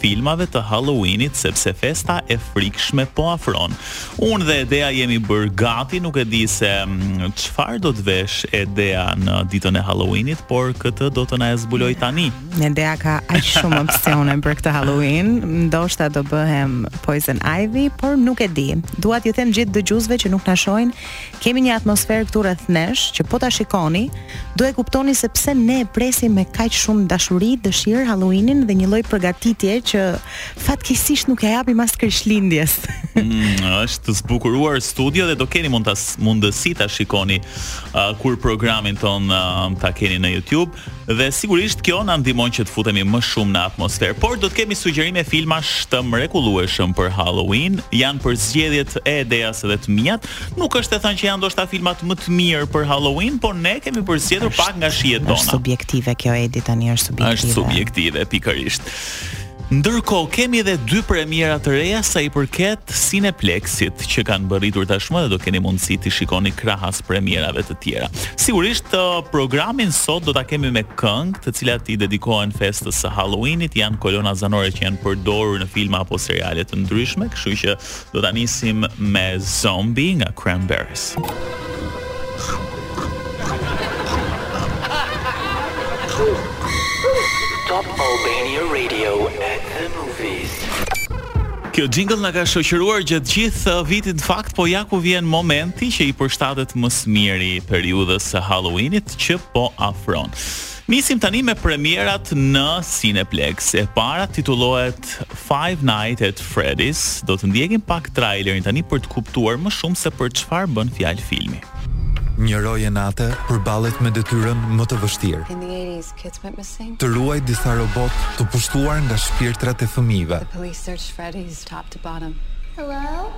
filmave të Halloweenit sepse festa e frikshme po afron. Unë dhe Edea jemi bërë gati, nuk e di se mm, çfarë do të veshë Edea në ditën e Halloweenit, por këtë do të na e zbulojë tani. Edea ka aq shumë opsione për këtë Halloween, ndoshta do bëhem Poison Ivy, por nuk e di. Dua t'ju them gjithë dëgjuesve që nuk na shohin Kemi një atmosferë këtu rreth nesh që po ta shikoni, do e kuptoni se pse ne e presim me kaq shumë dashuri, dëshirë Halloweenin dhe një lloj përgatitje që fatkeqësisht nuk ia japim as Krishtlindjes. mm, është e zbukuruar studio dhe do keni mund ta mundësi ta shikoni uh, kur programin tonë uh, ta keni në YouTube. Dhe sigurisht kjo na ndihmon që të futemi më shumë në atmosferë. Por do të kemi sugjerime filmash të mrekullueshëm për Halloween, janë përzgjedhjet e Edeas dhe të miat. Nuk është e thënë që janë ndoshta filmat më të mirë për Halloween, por ne kemi përzgjedhur pak nga shijet tona. Është subjektive kjo Edi tani është subjektive. Është subjektive pikërisht. Ndërkohë kemi edhe dy premiera të reja sa i përket Cineplex-it që kanë mbërritur tashmë dhe do keni mundësi t'i shikoni krahas premierave të tjera. Sigurisht programin sot do ta kemi me këngë, të cilat i dedikohen festës së Halloween-it, janë kolona zanore që janë përdorur në filma apo seriale të ndryshme, kështu që Do ta nisim me Zombie nga Cranberries. Top Albania Radio at the movies. Kjo jingle na ka shoqëruar gjatë gjithë uh, vitit në fakt, po ja ku vjen momenti që i përshtatet më së miri periudhës së Halloweenit që po afron. Nisim tani me premierat në Cineplex. E para titullohet Five Nights at Freddy's. Do të ndjekim pak trailerin tani për të kuptuar më shumë se për çfarë bën fjalë filmi. Një roje nate përballet me detyrën më të vështirë. Të ruajë disa robotë të pushtuar nga shpirtrat e fëmijëve. Hello?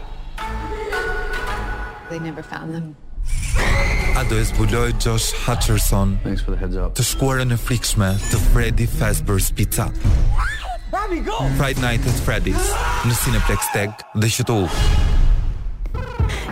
They never found them. A do e zbulojë Josh Hutcherson të shkuarën e frikshme të Freddy Fazbear's Pizza? Five Nights at Freddy's në Cineplex TEG dhe QTU.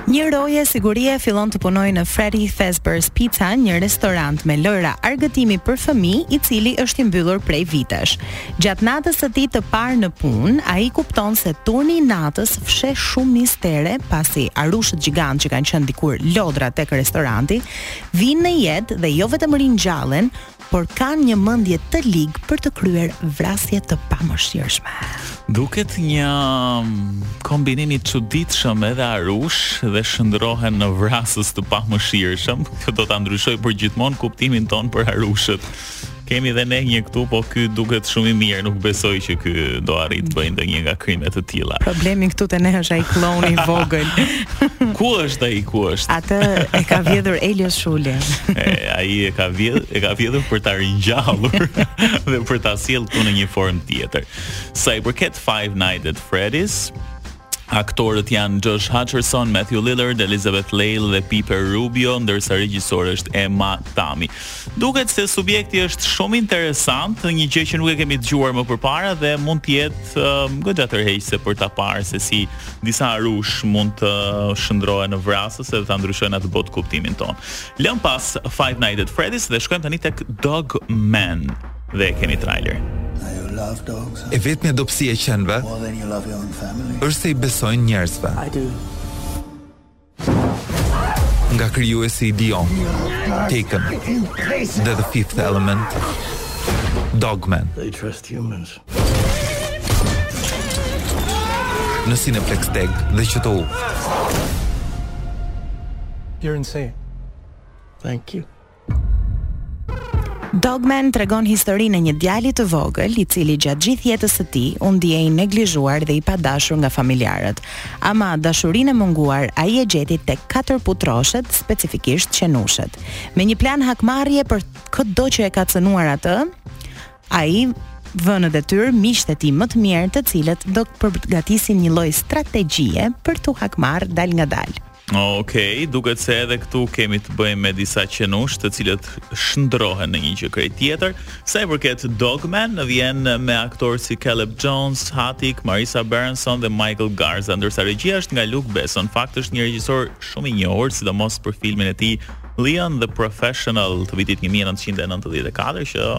Një roje sigurie fillon të punojë në Freddy Fazbear's Pizza, një restorant me lojra argëtimi për fëmijë, i cili është i mbyllur prej vitesh. Gjatë natës së tij të parë në punë, ai kupton se turni i natës fsheh shumë mistere, pasi arushët gjigantë që kanë qenë dikur lodra tek restoranti, vijnë në jetë dhe jo vetëm ringjallen, por kanë një mendje të ligë për të kryer vrasje të pamëshirshme. Duket një mm, kombinim i çuditshëm Edea arushë dhe shndërrohen në vrasës të pamëshirshëm. Kjo do ta ndryshojë përgjithmonë kuptimin tonë për arushët. Kemi dhe ne një këtu, po ky duket shumë i mirë, nuk besoj që ky do arrit të bëjë ndonjë nga krime të tilla. Problemi këtu te ne është ai kloni i vogël. ku është ai ku është? Atë e ka vjedhur Elios Shuli. Ai e ka vjedh, e ka vjedhur për ta ringjallur dhe për ta sjellë këtu në një formë tjetër. Sa i përket Five Nights at Freddy's, Aktorët janë Josh Hutcherson, Matthew Lillard, Elizabeth Lail dhe Piper Rubio, ndërsa regjisore është Emma Tammi. Duket se subjekti është shumë interesant, një gjë që nuk e kemi dëgjuar më përpara dhe mund të jetë uh, goxha tërheqëse për ta parë se si disa arush mund të shndrohen në vrasës dhe ta ndryshojnë atë botëkuptimin tonë. Lëmë pas Five Nights at Freddy's dhe shkojmë tani tek Dog Man. Dhe kemi trailerin. E vetmja dobësi e qenve është se i besojnë njerëzve. Nga krijuesi i Leon, Taken, dhe The Fifth Element, Dogman. They trust humans. Në Cineplexx TEG dhe QTU. You're insane. Thank you. Dogman tregon historinë e një djali të vogël, i cili gjatë gjithë jetës së tij u ndie i neglizhuar dhe i padashur nga familjarët. Ama dashurinë e munguar ai e gjeti tek katërputroshët, specifikisht qenushët. Me një plan hakmarrje për këdo që e ka cënuar atë, Ai vë në detyrë miqtë e tij më të mirë, të cilët do të përgatisin një lloj strategjie për t'u hakmarrë dalëngadalë. Ok, duket se edhe këtu kemi të bëjmë me disa qenushë të cilët shndrohen në një gjë krejt tjetër. Sa i përket Dogman, na vjen me aktorë si Caleb Jones, Hatik, Marisa Berenson dhe Michael Garza, ndërsa regjia është nga Luc Besson. Fakt është një regjisor shumë i njohur, sidomos për filmin e tij Leon the Professional të vitit 1994 që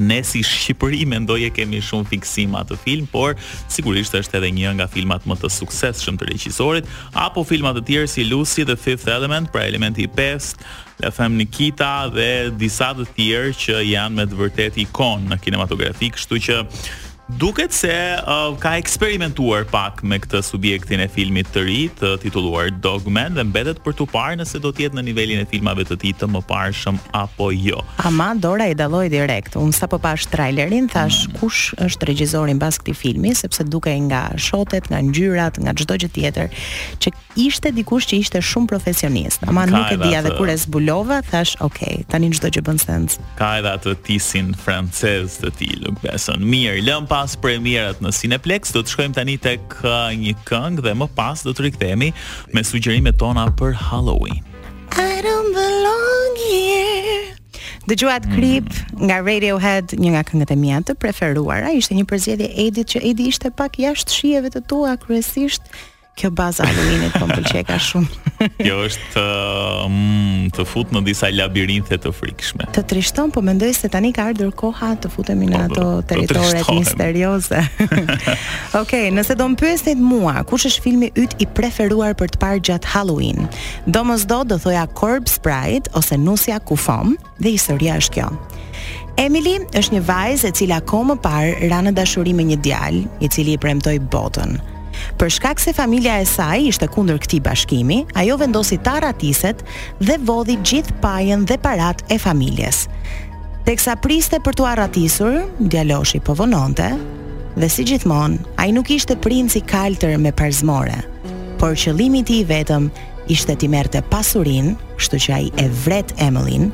ne si Shqipëri mendoj e kemi shumë fiksim atë film, por sigurisht është edhe një nga filmat më të suksesshëm të regjisorit, apo filma të tjerë si Lucy, The Fifth Element, pra elementi i pestë, La Femme Nikita dhe disa të tjerë që janë me të vërtetë ikonë në kinematografi, kështu që Duket se ka eksperimentuar pak me këtë subjektin e filmit të ri të titulluar Dogman dhe mbetet për t'u parë nëse do të jetë në nivelin e filmave të tij të mëparshëm apo jo. Ama dora i dallon direkt. Unë sapo pashë trailerin thashë kush është regjizori mbas këtij filmi, sepse dukej nga shotet, nga ngjyrat, nga çdo gjë tjetër që Ishte dikush që ishte shumë profesionist, ama nuk e dija dhe kur e zbulova, thashë, ok, tani çdo gjë bën sens. Ka edhe atë tisin francez të tij, Luc Besson. Mirë, lëmë pas premierat në Cineplex, do të shkojmë tani tek uh, një këngë dhe më pas do të rikthehemi me sugjerimet tona për Halloween. I don't belong here. Dëgjuat mm. Creep nga Radiohead, një nga këngët e mia të preferuara, ishte një përzgjedhje e Edit që Edi ishte pak jashtë shijeve të tua kryesisht Kjo baza e Halloweenit po më pëlqeka shumë. Kjo është uh, mm, të fut në disa labirinthe të frikshme. Të trishton, po mendoj se tani ka ardhur koha të futemi në ato territoret misterioze. Okej, okay, nëse do më pyesnit mua, kush është filmi yt i preferuar për të parë gjatë Halloween? Domosdo do thoja Corpse Bride ose Nusja Kufom, Dhe historia është kjo. Emily është një vajzë e cila kohë më parë ra në dashuri me një djalë, i cili i premtoi botën. Për shkak se familja e saj ishte kundër këtij bashkimi, ajo vendosi të arratiset dhe vodhi gjithë pajën dhe paratë e familjes. Teksa priste për t'u arratisur, djaloshi po vononte dhe si gjithmonë, ai nuk ishte princi i kaltër me parzmore, por qëllimi i tij i vetëm ishte t'i merrte pasurinë, kështu që ai e vret Emilyn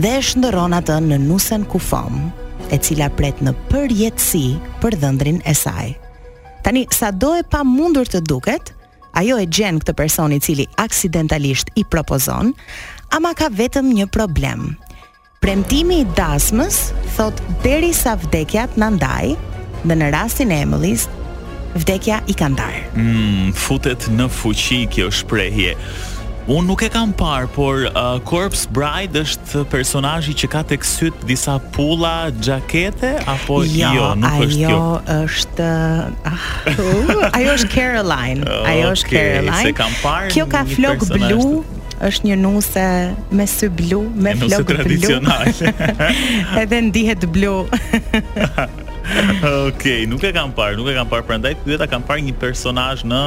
dhe e shndërron atë në nusen kufomë, e cila pret në përjetësi për dhëndrin e saj. Tani, sado e pamundur të duket, ajo e gjen këtë person i cili aksidentalisht i propozon, ama ka vetëm një problem. Premtimi i dasmës thotë derisa vdekja të na ndajë dhe në rastin e Emilys vdekja i ka ndarë. Mm, futet në fuqi kjo shprehje. Unë nuk e kam parë, por uh, Corpse Bride është personazhi që ka tek sytë disa pulla xhakete apo jo, jo nuk ajo është kjo. Ajo është ah, uh, ajo është Coraline. ajo është okay, Coraline. S'e kam parë kjo ka flokë blu. është një nuse me sy blu, me flokë blu. Nuse tradicionale. Edhe ndihet blu. ok, nuk e kam parë, nuk e kam parë, prandaj pyeta kam parë një personazh në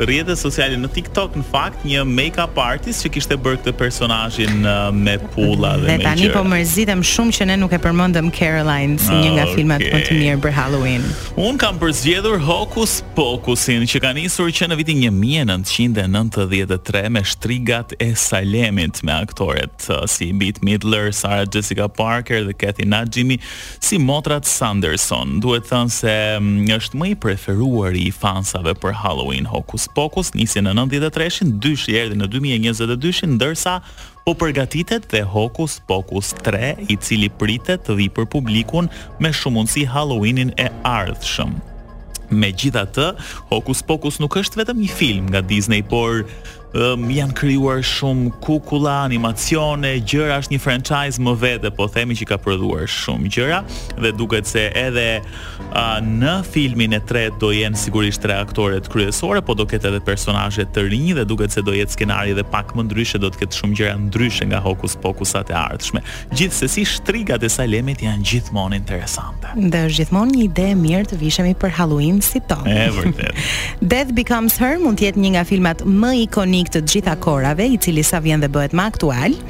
rrjetet sociale në TikTok, në fakt një make-up artist që kishte bërë këtë personazhin me pulla dhe, dhe me gjëra. Dhe tani po mërzitem shumë që ne nuk e përmendëm Coraline si një nga okay. filmat më të mirë për Halloween. Unë kam përzgjedhur Hokus Pokusin, që ka nisur që në vitin një mijë e nëntëqind e nëntëdhjetë e tre me Shtrigat e Salemit, me aktoret si Bette Midler, Sarah Jessica Parker dhe Kathy Najimy si motrat Sanderson. Duhet thënë se mm, është më i preferuari i fansave për Halloween. Hokus Pokus nisi në nëntëdhjetë e treshin, dyshi erdhi në dy mijë e njëzet e dyshin, ndërsa Po përgatitet dhe Hokus Pokus tre, i cili pritet të vijë për publikun me shumë mundësi Halloween-in e ardhshëm. Megjithatë, Hokus Pokus nuk është vetëm një film nga Disney, por um, janë krijuar shumë kukulla, animacione, gjëra, është një franchise më vete, po themi që ka prodhuar shumë gjëra dhe duket se edhe Në filmin e tretë do jenë sigurisht tre aktoret kryesore, po do ketë edhe personazhe të rinj dhe duket se do jetë skenari edhe pak më ndryshe, do të ketë shumë gjëra ndryshe nga hokus pokusat e ardhshme. Gjithsesi shtrigat e Salemit janë gjithmonë interesante. Dhe është gjithmonë një ide e mirë të vishemi për Halloween si to. E vërtet. Death Becomes Her mund të jetë një nga filmat më ikonik të gjitha kohërave, i cili sa vjen dhe bëhet më aktual.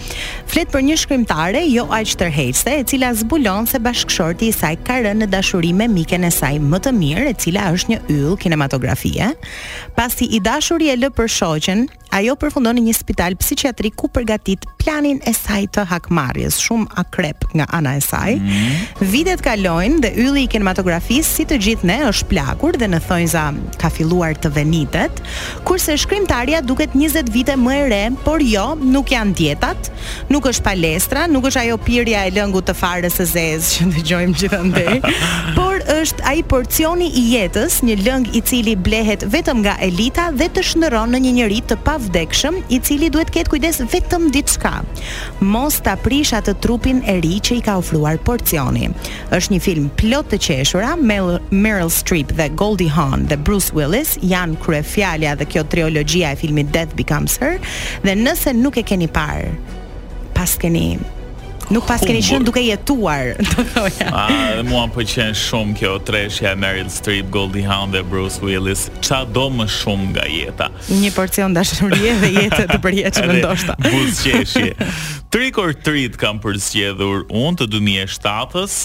Flet për një shkrimtare jo aq tërheqëse, e cila zbulon se bashkëshorti i saj ka rënë në dashuri me miken e saj më të mirë, e cila është një yll kinematografie. Pasi i dashuri e lë për shoqen, ajo përfundon në një spital psikiatrik ku përgatit planin e saj të hakmarrjes, shumë akrep nga ana e saj. Mm -hmm. Vitet kalojnë dhe ylli i kinematografisë si të gjithë ne është plakur dhe në thonjza ka filluar të venitet. Kurse shkrimtarja duket njëzet vite më e re, por jo, nuk janë dietat, nuk është palestra, nuk është ajo pirja e lëngut të farës së zezë që dëgjojmë gjithandej, por është ai porcioni i jetës, një lëng i cili blehet vetëm nga elita dhe të shndërron në një njeri të pavdekshëm, i cili duhet të ketë kujdes vetëm diçka, mos ta prish atë trupin e ri që i ka ofruar porcioni. Është një film plot të qeshura, Meryl Streep dhe Goldie Hawn dhe Bruce Willis janë kryefjala dhe kjo triologjia e filmit Death Becomes Her dhe nëse nuk e keni parë, paskeni, nuk paskeni qenë duke jetuar, do thoja. A, edhe mua më pëlqen shumë kjo treshja e Meryl Streep, Goldie Hawn dhe Bruce Willis. Ça do më shumë nga jeta? Një porcion dashurie dhe jetë të përjetshme ndoshta. Buzëqeshje. Trick or treat kam përzgjedhur unë të 2007-s,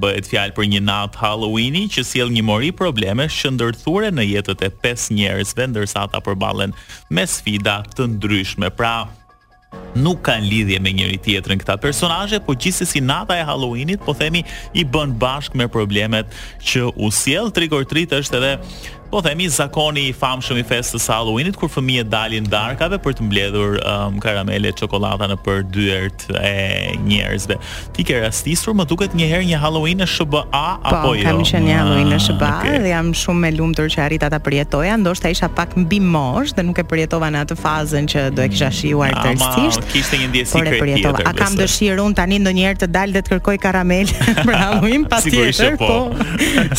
bëhet fjalë për një natë Halloweeni që sjell një mori problemesh që ndërthuren në jetët e pesë njerëzve ndërsa ata përballen me sfida të ndryshme. Pra, Nuk kanë lidhje me njëri tjetrin këta personazhe, po gjithsesi nata e Halloweenit po themi i bën bashkë me problemet që u sjell. Trick or treat është edhe po themi zakoni i famshëm i festës së Halloweenit kur fëmijët dalin darkave për të mbledhur um, karamele çokollata nëpër dyert e njerëzve. Ti ke rastisur më duket një herë një Halloween në SHBA po, apo po, jo? Po, kam qenë një Halloween në ah, SHBA okay. dhe jam shumë e lumtur që arrita ta përjetoja, ndoshta isha pak mbi moshë dhe nuk e përjetova në atë fazën që do e kisha mm. shijuar mm, tërësisht. Ama kishte një ndjesi krejt tjetër. A kam dëshirë unë tani ndonjëherë të dal dhe të kërkoj karamele për Halloween patjetër? Po.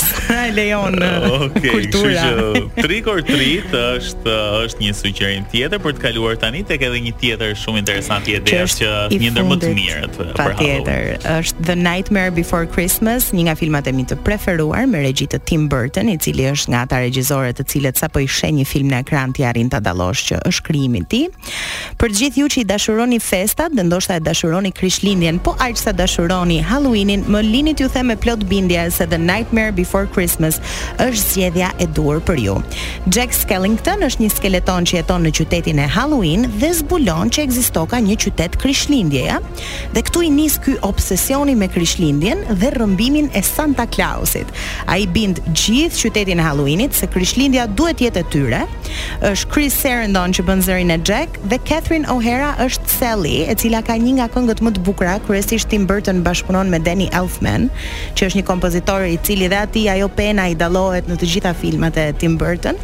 Sa e lejon okay, kultura. Kështu që trick or treat është Ky është një sugjerim tjetër për të kaluar tani tek edhe një tjetër shumë interesant ide që është një ndër më të mirët për Halloween. Patjetër, është The Nightmare Before Christmas, një nga filmat e mi të preferuar me regji të Tim Burton, i cili është nga ata regjisorë të cilët sapo i sheh një film në ekran ti arrin ta dallosh që është krijimi i tij. Për gjithë ju që i dashuroni festat dhe ndoshta e dashuroni Krishtlindjen, po aq sa dashuroni Halloweenin, më lini t'ju them me plot bindje se The Nightmare Before Christmas është zgjedhja e duhur për ju. Jack Skellington është një skeleton që jeton në qytetin e Halloween dhe zbulon që ekzistoka një qytet Krishtlindjeja dhe këtu i nis ky obsesioni me Krishtlindjen dhe rrëmbimin e Santa Clausit. Ai bind gjithë qytetin e Halloweenit se Krishtlindja duhet të jetë e tyre, Është Chris Sarandon që bën zërin e Jack dhe Catherine O'Hara është Sally, e cila ka një nga këngët më të bukura, kryesisht Tim Burton bashkëpunon me Danny Elfman, që është një kompozitor i cili dhe atij ajo pena i dallohet në të gjitha filmat e Tim Burton.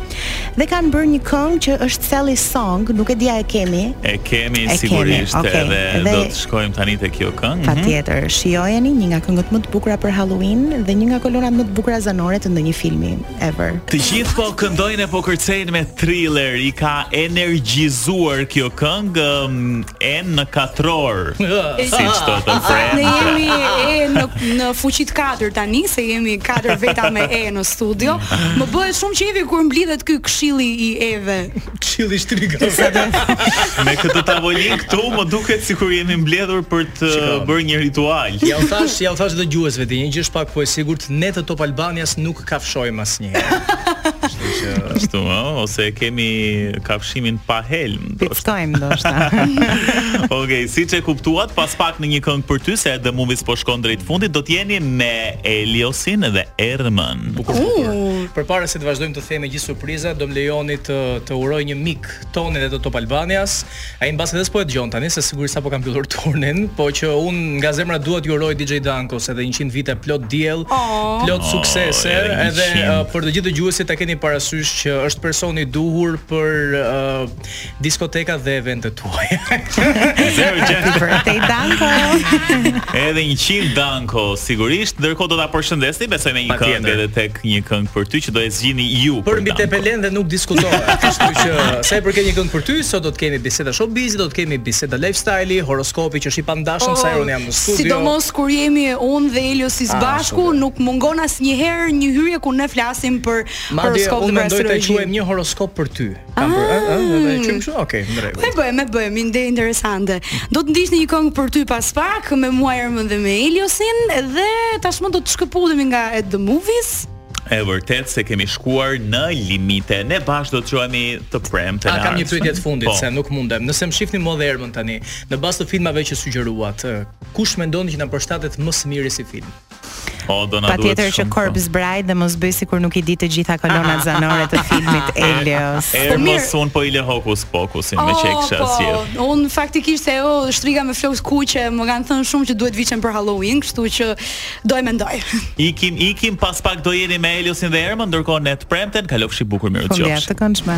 Dhe kanë bërë një këngë që është Sally's Song, nuk e di a e kemi. E kemi, sigurisht e kemi. Okay. Dhe, dhe do të shkojmë tani te kjo këngë. Patjetër, mhm. shijojeni një nga këngët më të bukura për Halloween dhe një nga kolonat më të bukura zanore të ndonjë filmi. ever. Të gjithë po këndojnë e po kërcejnë me Thriller, i ka energjizuar kjo këngë E në katror. Si që të themi. Ne jemi E në, në fuqi të 4 tani, se jemi 4 veta me E në studio. Më bëhet shumë qejfi kur mblidhet ky këshili i E-ve Këshilli i shtrigave. Me këtë tavolinë këtu më duket sikur jemi mbledhur për të bërë një ritual. Ja u thashë, ja u thashë dëgjuesve ti, një gjë është pak a shumë e sigurt, ne të Top Albanias nuk kafshojmë asnjëherë. Kështu që ashtu, ë, ose kemi kafshimin pa helm. Pickojmë ndoshta. Okej, okay, siç e kuptuat, pas pak në Një këngë për ty se The Movies po shkon drejt fundit, do të jeni me Eliosin dhe Ermën. Bukur. Uh. Përpara se të vazhdojmë te gjithë surpriza, do më lejoni të, të uroj një mik tonin dhe të Top Albanias. Ai mbase edhe s'po e dëgjon tani se sigurisht sapo ka mbyllur turnin, po që unë nga zemra dua t'ia uroj DJ Dankos edhe 100 vite plot diell, oh. plot oh, suksese oh, edhe uh, për të gjithë dëgjuesit ta keni parasysh që është personi i duhur për uh, diskotekat dhe eventet tuaja. Zero gjë. Happy birthday Danko. Edhe 100 Danko, sigurisht. Ndërkohë do ta përshëndesni, besoj me një këngë edhe tek Një këngë për ty që do e zgjidhni ju. Përmbi Tepelenë dhe nuk diskutohet. Kështu që sa i përket Një këngë për ty, sot do të kemi biseda showbiz, do të kemi biseda lifestyle, horoskopi që është i pandashëm oh, sa unë jam në studio. Sidomos kur jemi unë dhe Eliosi ah, bashku, nuk mungon asnjëherë një hyrje ku ne flasim për horoskopin e astrologjinë. Madje unë mendoj ta quajmë një horoskop për ty. Kam për, a, a, a, a, kështu, okay, në rregull. Po bëjmë, e bëjmë një ide interesante. Do të ndiqni një këngë për ty pas pak me mua, Ermën dhe me Eliosin dhe tashmë do të shkëputemi nga At the Movies. E vërtet se kemi shkuar në limite. Ne bashkë do të shihemi të premten. Ah, kam një pyetje të fundit po. se nuk mundem. Nëse më shihni mua dhe Ermën tani, në bazë të filmave që sugjeruat, kush mendoni që na përshtatet më së miri si film? O do na duhet. Patjetër që Corpse Bride dhe mos bëj sikur nuk i di të gjitha kolonat zanore të filmit Elios. Ermës unë po i lë Hocus Pocus-in me çe kisha oh, sjell. Po, unë faktikisht si ajo shtriga me flokë të kuqe, më kanë thënë shumë që duhet vishem për Halloween, kështu që do e mendoj. Ikim, ikim, pas pak do jeni me Eliosin dhe Ermën, ndërkohë ne të premten, kalofshi bukur mirë qofsh. Po, ja, të këndshme.